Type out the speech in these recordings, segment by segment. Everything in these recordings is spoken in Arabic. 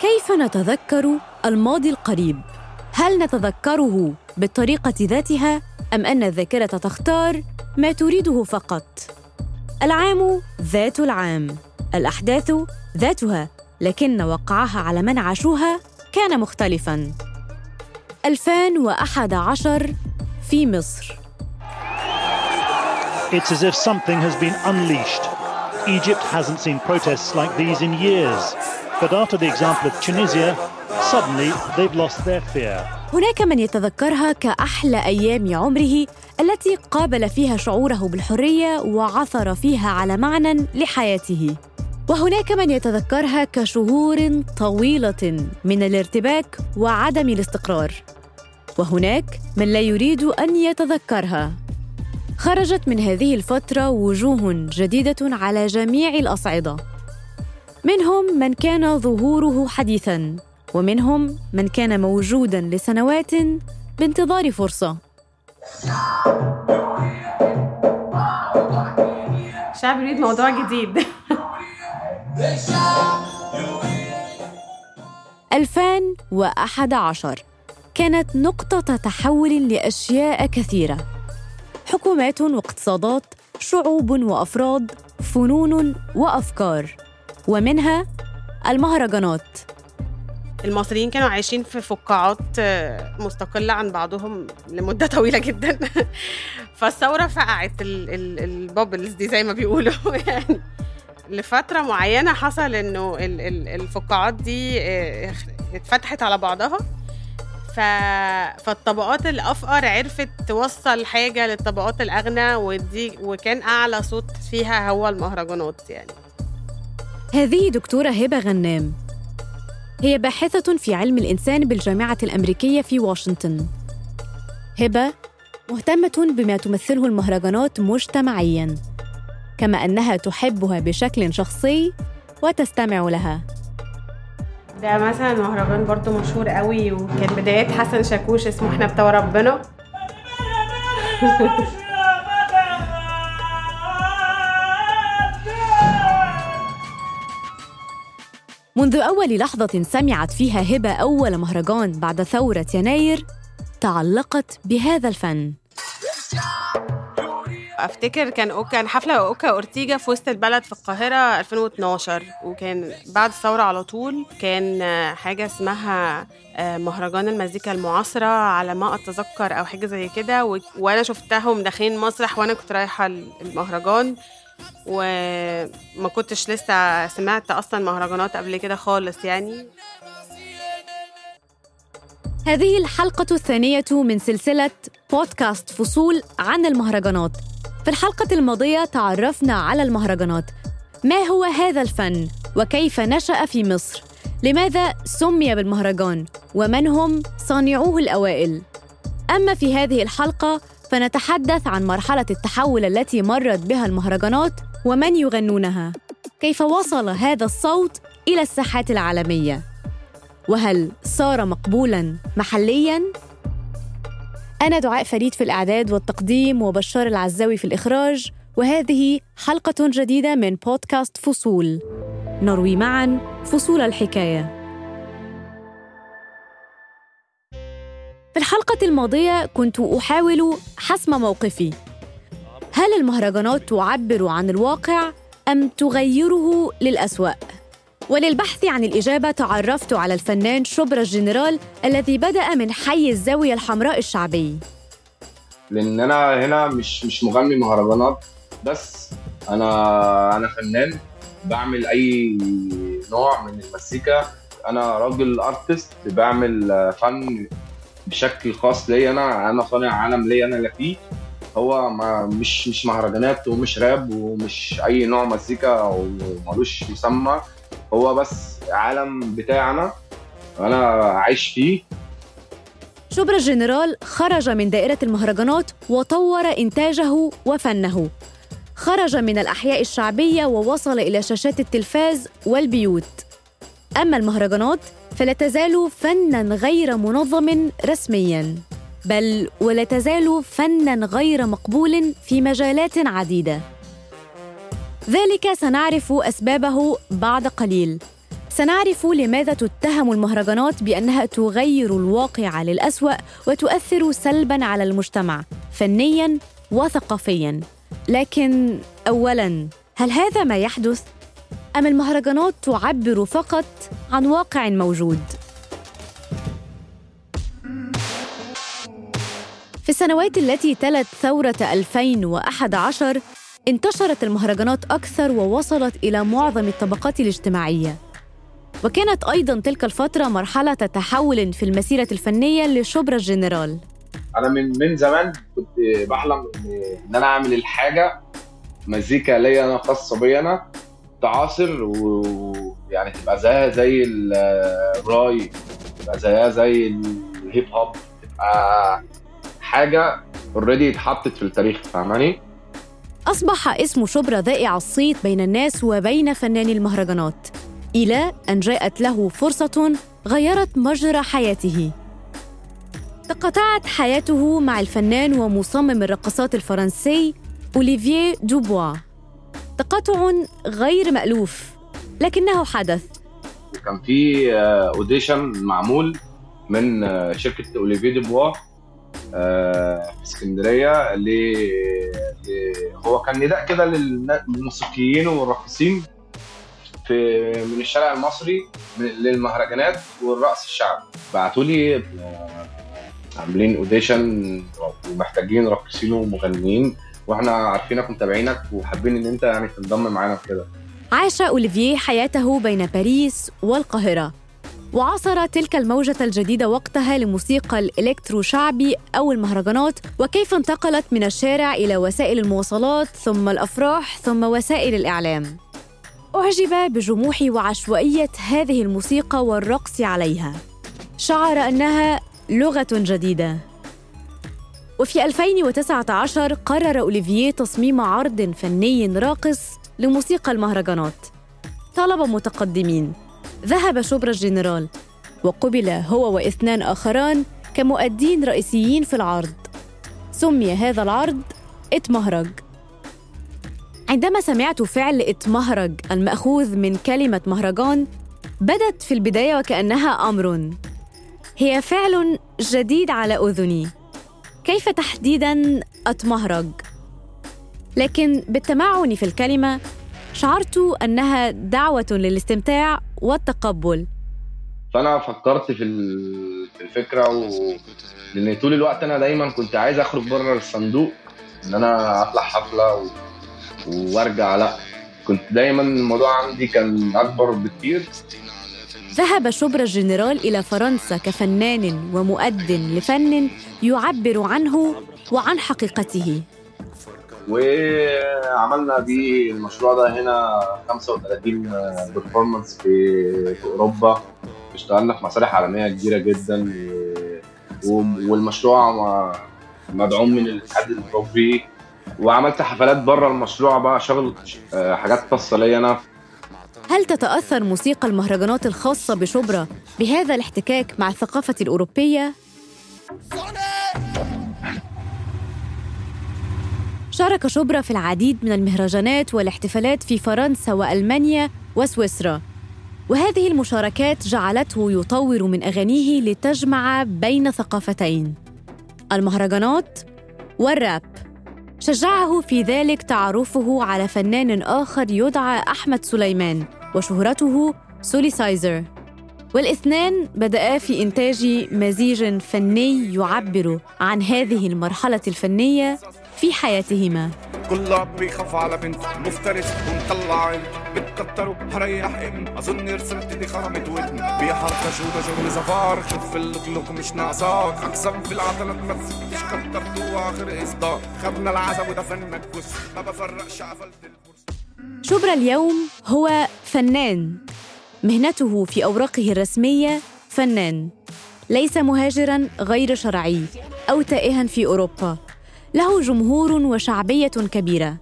كيف نتذكر الماضي القريب؟ هل نتذكره بالطريقة ذاتها أم أن الذاكرة تختار ما تريده فقط؟ العام ذات العام، الأحداث ذاتها، لكن وقعها على من عاشوها كان مختلفاً. 2011 في مصر. It's as if something has been unleashed. Egypt hasn't seen protests like these in years. But after the example of Tunisia, suddenly they've lost their fear. هناك من يتذكرها كأحلى أيام عمره التي قابل فيها شعوره بالحرية وعثر فيها على معنى لحياته. وهناك من يتذكرها كشهور طويلة من الارتباك وعدم الاستقرار. وهناك من لا يريد أن يتذكرها. خرجت من هذه الفترة وجوه جديدة على جميع الأصعدة. منهم من كان ظهوره حديثاً ومنهم من كان موجودا لسنوات بانتظار فرصة. الشعب يريد موضوع جديد. 2011 كانت نقطة تحول لأشياء كثيرة. حكومات واقتصادات شعوب وأفراد فنون وأفكار. ومنها المهرجانات. المصريين كانوا عايشين في فقاعات آه، مستقلة عن بعضهم لمدة طويلة جدا. فالثورة فقعت البابلز دي زي ما بيقولوا. يعني لفترة معينة حصل إنه الفقاعات دي آه، اتفتحت على بعضها. فالطبقات الأفقر عرفت توصل حاجة للطبقات الأغنى ودي وكان أعلى صوت فيها هو المهرجانات يعني. هذه دكتورة هبة غنام هي باحثة في علم الإنسان بالجامعة الأمريكية في واشنطن. هبة مهتمة بما تمثله المهرجانات مجتمعياً، كما أنها تحبها بشكل شخصي وتستمع لها. ده مثلا مهرجان برضو مشهور قوي وكان بدايات حسن شاكوش اسمه إحنا بتوع ربنا منذ أول لحظة سمعت فيها هبة أول مهرجان بعد ثورة يناير تعلقت بهذا الفن. أفتكر كان أوكا كان حفلة أوكا أورتيجا في وسط البلد في القاهرة 2012 وكان بعد الثورة على طول كان حاجة اسمها آه، مهرجان المزيكا المعاصرة على ما أتذكر أو حاجة زي كده وأنا شفتهم داخلين مسرح وأنا كنت رايحة المهرجان. وما كنتش لسه سمعت أصلا مهرجانات قبل كده خالص يعني هذه الحلقة الثانية من سلسلة بودكاست فصول عن المهرجانات. في الحلقة الماضية تعرفنا على المهرجانات. ما هو هذا الفن؟ وكيف نشأ في مصر؟ لماذا سمي بالمهرجان؟ ومن هم صانعوه الأوائل؟ أما في هذه الحلقة فنتحدث عن مرحلة التحول التي مرت بها المهرجانات ومن يغنونها. كيف وصل هذا الصوت إلى الساحات العالمية؟ وهل صار مقبولا محليا؟ أنا دعاء فريد في الإعداد والتقديم وبشار العزاوي في الإخراج وهذه حلقة جديدة من بودكاست فصول. نروي معا فصول الحكاية. في الحلقة الماضية كنت أحاول حسم موقفي. هل المهرجانات تعبر عن الواقع أم تغيره للأسوأ؟ وللبحث عن الإجابة تعرفت على الفنان شبرا الجنرال الذي بدأ من حي الزاوية الحمراء الشعبي. لأن أنا هنا مش مش مغني مهرجانات بس أنا أنا فنان بعمل أي نوع من المزيكا. أنا راجل أرتست بعمل فن بشكل خاص ليا أنا أنا صانع عالم ليا أنا اللي فيه. هو ما مش مش مهرجانات ومش راب ومش أي نوع مزيكا ومالوش مسمى هو بس عالم بتاعنا أنا عايش فيه. شبرا الجنرال خرج من دائرة المهرجانات وطور إنتاجه وفنه. خرج من الأحياء الشعبية ووصل إلى شاشات التلفاز والبيوت. أما المهرجانات فلا تزال فناً غير منظم رسمياً بل ولا تزال فنا غير مقبول في مجالات عديدة. ذلك سنعرف أسبابه بعد قليل. سنعرف لماذا تتهم المهرجانات بأنها تغير الواقع للأسوأ وتؤثر سلباً على المجتمع فنياً وثقافياً. لكن أولاً هل هذا ما يحدث؟ أم المهرجانات تعبر فقط عن واقع موجود؟ في السنوات التي تلت ثورة 2011 انتشرت المهرجانات أكثر ووصلت إلى معظم الطبقات الاجتماعية. وكانت أيضا تلك الفترة مرحلة تحول في المسيرة الفنية لشبرا الجنرال أنا من من زمان كنت بحلم إن أنا أعمل الحاجة مزيكا ليا أنا خاصة بيا أنا. تعاصر ويعني تبقى زيها زي ال- الراي تبقى زيها زي الهيب هوب تبقى حاجة already اتحطت في التاريخ فاهماني؟ أصبح اسم شبرا ذائع الصيت بين الناس وبين فناني المهرجانات. إلى أن جاءت له فرصة غيرت مجرى حياته. تقاطعت حياته مع الفنان ومصمم الرقصات الفرنسي أوليفييه دوبوا تقاطع غير مألوف لكنه حدث. كان في آه، audition معمول من آه، شركة اوليفيه ديبوا آه، في اسكندرية ل ل- هو كان نداء كده للموسيقيين والراقصين في من الشارع المصري للمهرجانات والرقص الشعبي. بعتوا لي آه، عاملين audition ومحتاجين راقصين ومغنيين. وإحنا عارفينك ومتابعينك وحابين إن أنت يعني تنضم معانا في كده عاش أوليفييه حياته بين باريس والقاهرة. وعاصر تلك الموجة الجديدة وقتها لموسيقى الإلكترو شعبي أو المهرجانات وكيف انتقلت من الشارع إلى وسائل المواصلات ثم الأفراح ثم وسائل الإعلام. أعجب بجموح وعشوائية هذه الموسيقى والرقص عليها. شعر أنها لغة جديدة. وفي 2019 قرر أوليفييه تصميم عرض فني راقص لموسيقى المهرجانات. طلب متقدمين. ذهب شبرا الجنرال وقبل هو واثنان آخران كمؤدين رئيسيين في العرض. سمي هذا العرض إتمهرج. عندما سمعت فعل إتمهرج المأخوذ من كلمة مهرجان بدت في البداية وكأنها أمر. هي فعل جديد على أذني. كيف تحديداً أتمهرج؟ لكن بالتمعن في الكلمة شعرت أنها دعوة للاستمتاع والتقبل. فأنا فكرت في ال- في الفكرة و... لأن طول الوقت أنا دايما كنت عايز أخرج بره الصندوق إن أنا أطلع حفلة و... وأرجع لأ. كنت دايما الموضوع عندي كان أكبر بكتير. ذهب شبرا الجنرال إلى فرنسا كفنان ومؤد لفن يعبر عنه وعن حقيقته. وعملنا بيه المشروع ده هنا 35 بيرفورمانس في في أوروبا. اشتغلنا في مسارح عالمية كبيرة جدا. والمشروع مدعوم من الاتحاد الأوروبي. وعملت حفلات بره المشروع بقى شغل آه، حاجات خاصة ليا أنا. هل تتأثر موسيقى المهرجانات الخاصة بشبرا بهذا الاحتكاك مع الثقافة الأوروبية؟ شارك شبرا في العديد من المهرجانات والاحتفالات في فرنسا وألمانيا وسويسرا. وهذه المشاركات جعلته يطور من أغانيه لتجمع بين ثقافتين. المهرجانات والراب. شجعه في ذلك تعرفه على فنان آخر يدعى أحمد سليمان. وشهرته سوليسايزر والإثنان بدأا في إنتاج مزيج فني يعبر عن هذه المرحلة الفنية في حياتهما. كل اب بيخاف على بنت مفترس ومطلع عين بتكتروا هريح ابن. أظن رسمت دي خرمت ودن. بيحركشوا ده شغل زفار. خف اللوك مش ناقصاك. أقسم في العضلات ما تسكتش. كترتوا اخر إصدار. خدنا العزب وده فنك بص ما بفرقش قفلت الفرصه شبرا اليوم هو فنان. مهنته في أوراقه الرسمية فنان. ليس مهاجرا غير شرعي أو تائها في أوروبا. له جمهور وشعبية كبيرة.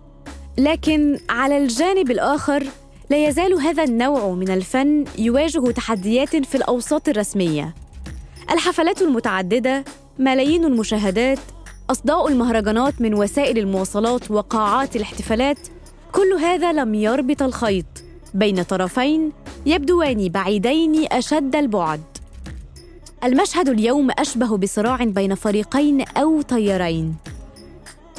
لكن على الجانب الآخر لا يزال هذا النوع من الفن يواجه تحديات في الأوساط الرسمية. الحفلات المتعددة ملايين المشاهدات أصداء المهرجانات من وسائل المواصلات وقاعات الاحتفالات كل هذا لم يربط الخيط. بين طرفين يبدوان بعيدين أشد البعد. المشهد اليوم أشبه بصراع بين فريقين أو تيارين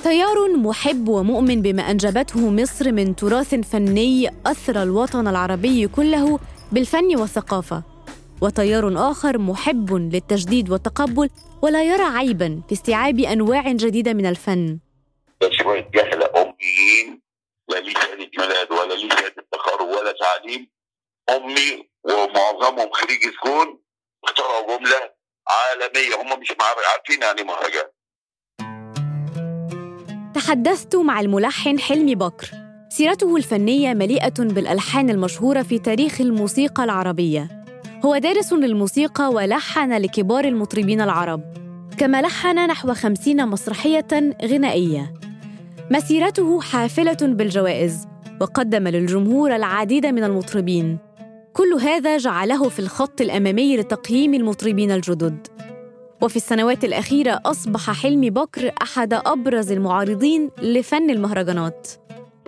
تيار محب ومؤمن بما أنجبته مصر من تراث فني أثرى الوطن العربي كله بالفن والثقافة. وتيار آخر محب للتجديد والتقبل ولا يرى عيبا في استيعاب أنواع جديدة من الفن. جهلة أميين لا لي شهادة ميلاد ولا لي شهادة تخرج ولا تعليم. أمي ومعظمهم خريج سكون اخترعوا جملة عالمية. هم مش عارفين يعني مهرجان تحدثت مع الملحن حلمي بكر. سيرته الفنية مليئة بالألحان المشهورة في تاريخ الموسيقى العربية. هو دارس للموسيقى ولحن لكبار المطربين العرب. كما لحن نحو خمسين مسرحية غنائية. مسيرته حافلة بالجوائز وقدم للجمهور العديد من المطربين. كل هذا جعله في الخط الأمامي لتقييم المطربين الجدد. وفي السنوات الأخيرة أصبح حلمي بكر أحد أبرز المعارضين لفن المهرجانات.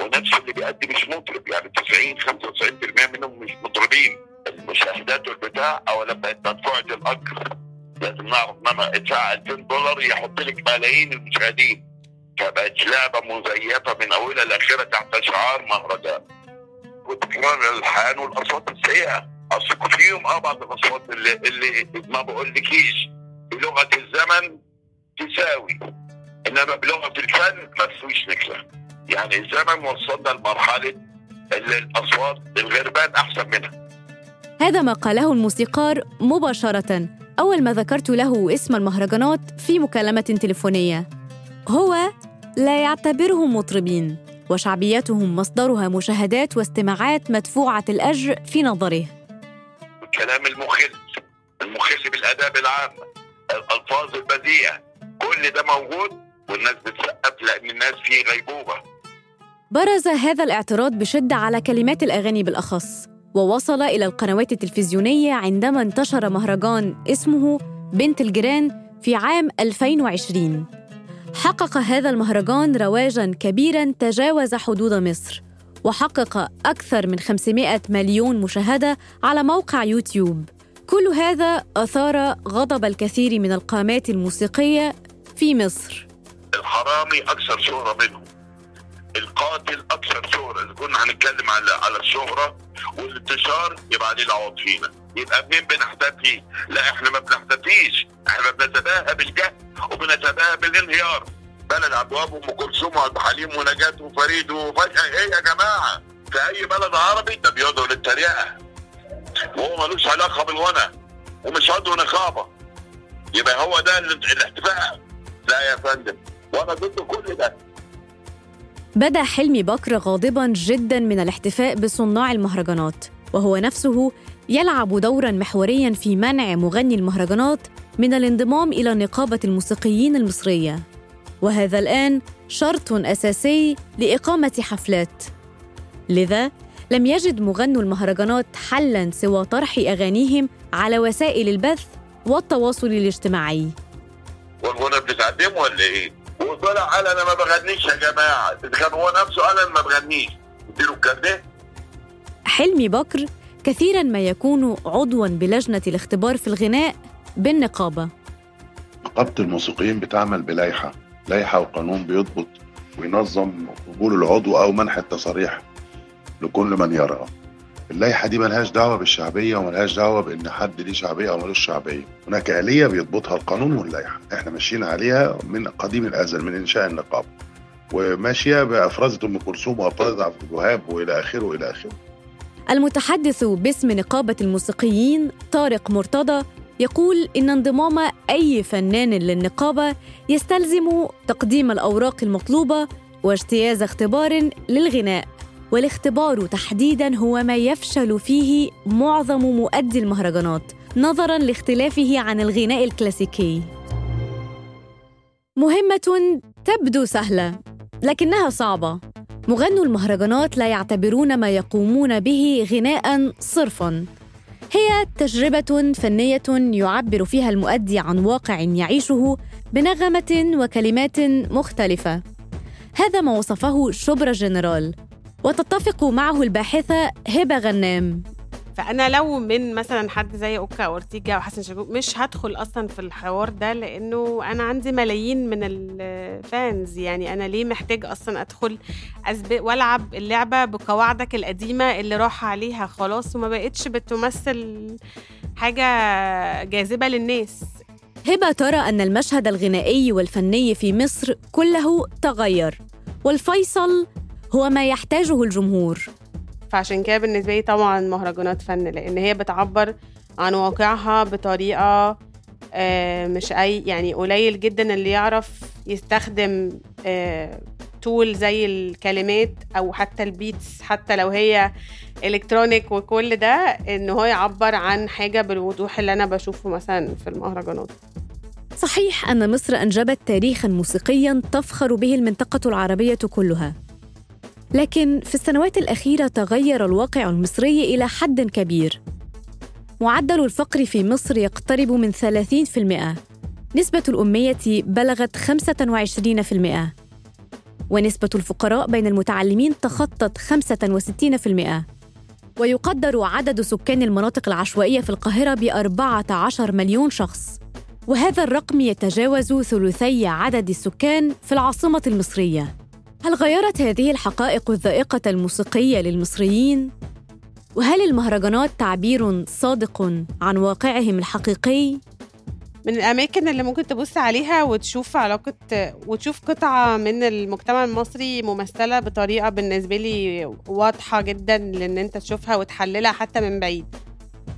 ونفس اللي بيأدي مش مطرب يعني 90 95% منهم مش مطربين. المشاهدات والبتاع أو لما مدفوعة الاجر لازم نعرف انما ادفع 2000 دولار يحط لك ملايين المشاهدين. فبقت لعبة مزيفة من أولها لاخرها تحت شعار مهرجان. وتكرار الالحان والأصوات السيئة. أصل فيهم آه بعض الأصوات اللي اللي ما بقولكيش. بلغه الزمن تساوي. إنما بلغه الفن ما تسويش نكله يعني الزمن وصلنا لمرحلة اللي الأصوات الغربان أحسن منها. هذا ما قاله الموسيقار مباشرة. أول ما ذكرت له اسم المهرجانات في مكالمة تليفونية. هو لا يعتبرهم مطربين وشعبيتهم مصدرها مشاهدات واستماعات مدفوعة الأجر في نظره. الكلام المخل المخل بالآداب العامة الألفاظ البذيئة كل ده موجود والناس بتسقف لأن الناس في غيبوبة. برز هذا الاعتراض بشدة على كلمات الأغاني بالأخص ووصل إلى القنوات التلفزيونية عندما انتشر مهرجان اسمه بنت الجيران في عام 2020 حقق هذا المهرجان رواجاً كبيراً تجاوز حدود مصر وحقق أكثر من 500 مليون مشاهدة على موقع يوتيوب. كل هذا أثار غضب الكثير من القامات الموسيقية في مصر. الحرامي أكثر شهرة منهم. القاتل أكثر شهرة. إذا كنا هنتكلم على على الشهرة والانتشار يبقى عليه العوض فينا. يبقى منين بنحتفي؟ لا إحنا ما بنحتفيش. إحنا بنتباهى بالجهل وبنتباهى بالانهيار. بلد ابواب ام كلثوم وعبد الحليم ونجاة وفريد وفجأة. إيه يا جماعة؟ في أي بلد عربي؟ ده بيدعو للتريقة. وهو ملوش علاقة بالغنى ومش عضو نقابة. يبقى هو ده الاحتفاء. لا يا فندم وأنا ضد كل ده. بدا حلمي بكر غاضبا جدا من الاحتفاء بصناع المهرجانات وهو نفسه يلعب دورا محوريا في منع مغني المهرجانات من الانضمام إلى نقابة الموسيقيين المصرية. وهذا الآن شرط أساسي لإقامة حفلات. لذا لم يجد مغنو المهرجانات حلا سوى طرح أغانيهم على وسائل البث والتواصل الاجتماعي. والغنى بتتعلمه ولا إيه؟ وطلع قال أنا ما بغنيش يا جماعة. كان هو نفسه قال أنا ما بغنيش. اديله الكارنيه حلمي بكر كثيرا ما يكون عضوا بلجنة الاختبار في الغناء بالنقابة. نقابة الموسيقيين بتعمل بلائحه لائحه وقانون بيضبط وينظم قبول العضو أو منح التصاريح لكل من يرى اللائحه دي ملهاش دعوة بالشعبية وملهاش دعوة بإن حد ليه شعبية أو ملوش شعبية. هناك آلية بيضبطها القانون واللائحه إحنا ماشيين عليها من قديم الأزل من إنشاء النقابه وماشية بافرازه أم كلثوم وافرازه عبد الوهاب وإلى آخره وإلى آخره. المتحدث باسم نقابة الموسيقيين طارق مرتضى يقول إن انضمام أي فنان للنقابة يستلزم تقديم الأوراق المطلوبة واجتياز اختبار للغناء. والاختبار تحديدا هو ما يفشل فيه معظم مؤدي المهرجانات نظرا لاختلافه عن الغناء الكلاسيكي. مهمة تبدو سهلة لكنها صعبة. مغنو المهرجانات لا يعتبرون ما يقومون به غناء صرفا. هي تجربة فنية يعبر فيها المؤدي عن واقع يعيشه بنغمة وكلمات مختلفة. هذا ما وصفه شبرا جنرال. وتتفق معه الباحثة هبة غنام. فأنا لو من مثلا حد زي أوكا أورتيجا أو حسن شاكوك مش هدخل أصلا في الحوار ده لأنه أنا عندي ملايين من ال fans. يعني أنا ليه محتاج أصلا أدخل أسبق وألعب اللعبة بقواعدك القديمة اللي راح عليها خلاص وما بقتش بتمثل حاجة جاذبة للناس؟ هبة ترى أن المشهد الغنائي والفني في مصر كله تغير والفيصل هو ما يحتاجه الجمهور. فعشان كده بالنسبة لي طبعا مهرجانات فن لأن هي بتعبر عن واقعها بطريقة آه، مش أي يعني قليل جدا اللي يعرف يستخدم tool زي الكلمات أو حتى ال beats حتى لو هي الكترونيك وكل ده إن هو يعبر عن حاجة بالوضوح اللي أنا بشوفه مثلا في المهرجانات. صحيح أن مصر أنجبت تاريخا موسيقيا تفخر به المنطقة العربية كلها. لكن في السنوات الأخيرة تغير الواقع المصري إلى حد كبير. معدل الفقر في مصر يقترب من 30% نسبة الأمية بلغت 25% ونسبة الفقراء بين المتعلمين تخطت 65% ويقدر عدد سكان المناطق العشوائية في القاهرة ب 14 مليون شخص. وهذا الرقم يتجاوز ثلثي عدد السكان في العاصمة المصرية. هل غيرت هذه الحقائق الذائقة الموسيقية للمصريين؟ وهل المهرجانات تعبير صادق عن واقعهم الحقيقي؟ من الأماكن اللي ممكن تبص عليها وتشوف علاقة وتشوف قطعة من المجتمع المصري ممثلة بطريقة بالنسبة لي واضحة جدا لأن أنت تشوفها وتحللها حتى من بعيد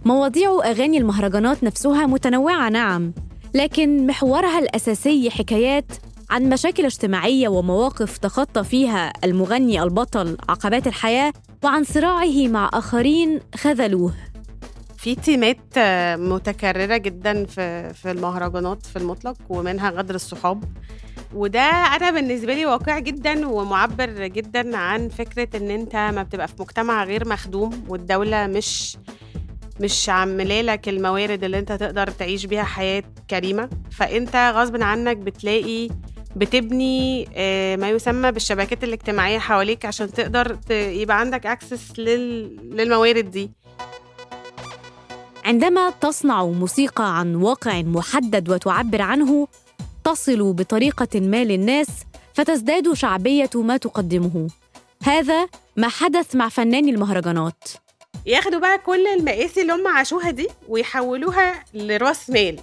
مواضيع أغاني المهرجانات نفسها متنوعة نعم لكن محورها الأساسي حكايات عن مشاكل اجتماعية ومواقف تخطى فيها المغني البطل عقبات الحياة وعن صراعه مع آخرين خذلوه. في تيمات متكررة جدا في في المهرجانات في المطلق ومنها غدر الصحاب. وده أنا بالنسبة لي واقعي جدا ومعبر جدا عن فكرة إن أنت ما بتبقى في مجتمع غير مخدوم والدولة مش مش عاملة لك الموارد اللي أنت تقدر تعيش بيها حياة كريمة. فأنت غصب عنك بتلاقي بتبني آه، ما يسمى بالشبكات الاجتماعية حواليك عشان تقدر يبقى عندك اكسس للموارد دي. عندما تصنع موسيقى عن واقع محدد وتعبر عنه تصل بطريقة ما للناس فتزداد شعبية ما تقدمه. هذا ما حدث مع فناني المهرجانات. ياخدوا بقى كل المقاسي اللي هم عاشوها دي ويحولوها لرأس مال.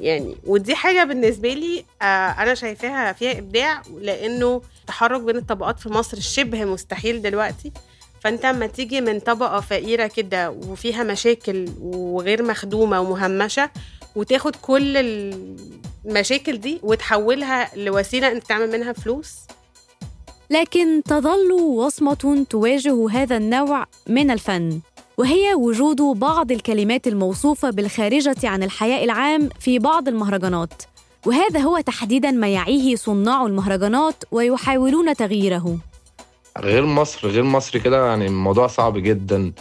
يعني ودي حاجة بالنسبة لي آه أنا شايفاها فيها إبداع لأنه التحرك بين الطبقات في مصر شبه مستحيل دلوقتي. فأنت أما تيجي من طبقة فقيرة كده وفيها مشاكل وغير مخدومة ومهمشة وتاخد كل المشاكل دي وتحولها لوسيلة أنت تعمل منها فلوس. لكن تظل وصمة تواجه هذا النوع من الفن. وهي وجود بعض الكلمات الموصوفة بالخارجة عن الحياء العام في بعض المهرجانات. وهذا هو تحديدا ما يعيه صناع المهرجانات ويحاولون تغييره. غير مصر غير مصر كده يعني الموضوع صعب جدا.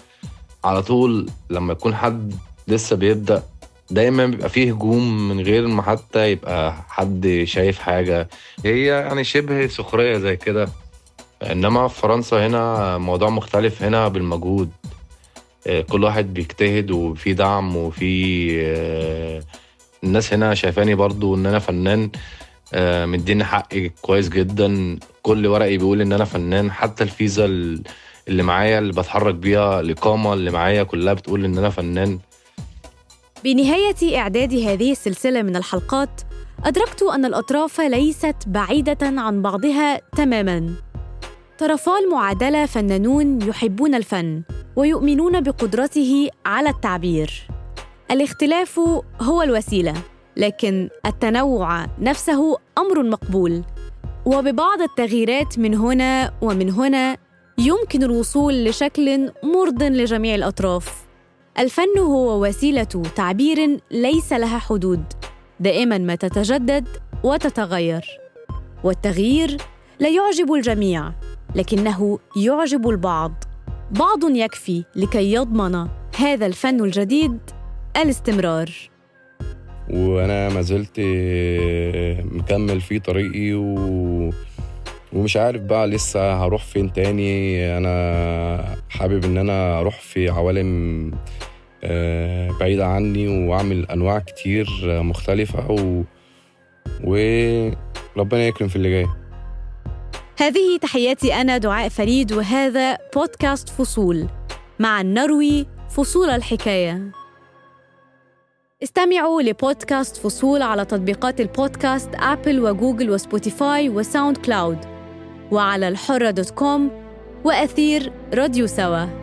على طول لما يكون حد لسه بيبدأ دايما بيبقى فيه هجوم من غير ما حتى يبقى حد شايف حاجة. هي يعني شبه سخرية زي كده. إنما في فرنسا هنا موضوع مختلف هنا بالمجهود. كل واحد بيجتهد وفي دعم وفي آه، الناس هنا شايفاني برضو إن أنا فنان آه، مديني حقي كويس جدا. كل ورقي بيقول إن أنا فنان. حتى الفيزا ال- اللي معايا اللي بتحرك بيها الإقامة اللي معايا كلها بتقول إن أنا فنان. بنهاية إعداد هذه السلسلة من الحلقات أدركت أن الأطراف ليست بعيدة عن بعضها تماماً. طرفا المعادلة فنانون يحبون الفن ويؤمنون بقدرته على التعبير. الاختلاف هو الوسيلة لكن التنوع نفسه أمر مقبول. وببعض التغييرات من هنا ومن هنا يمكن الوصول لشكل مرض لجميع الأطراف. الفن هو وسيلة تعبير ليس لها حدود دائما ما تتجدد وتتغير. والتغيير لا يعجب الجميع. لكنه يعجب البعض. بعض يكفي لكي يضمن هذا الفن الجديد الاستمرار. وأنا ما زلت مكمل في طريقي و... ومش عارف بقى لسه هروح فين تاني. أنا. حابب إن أنا أروح في عوالم آه، بعيدة عني وأعمل أنواع كتير آه، مختلفة و... وربنا يكرم في اللي جاي. هذه تحياتي أنا دعاء فريد وهذا بودكاست فصول مع النروي فصول الحكاية. استمعوا لبودكاست فصول على تطبيقات البودكاست أبل وجوجل وسبوتيفاي وساوند كلاود وعلى الحرة dot com وأثير راديو سوا.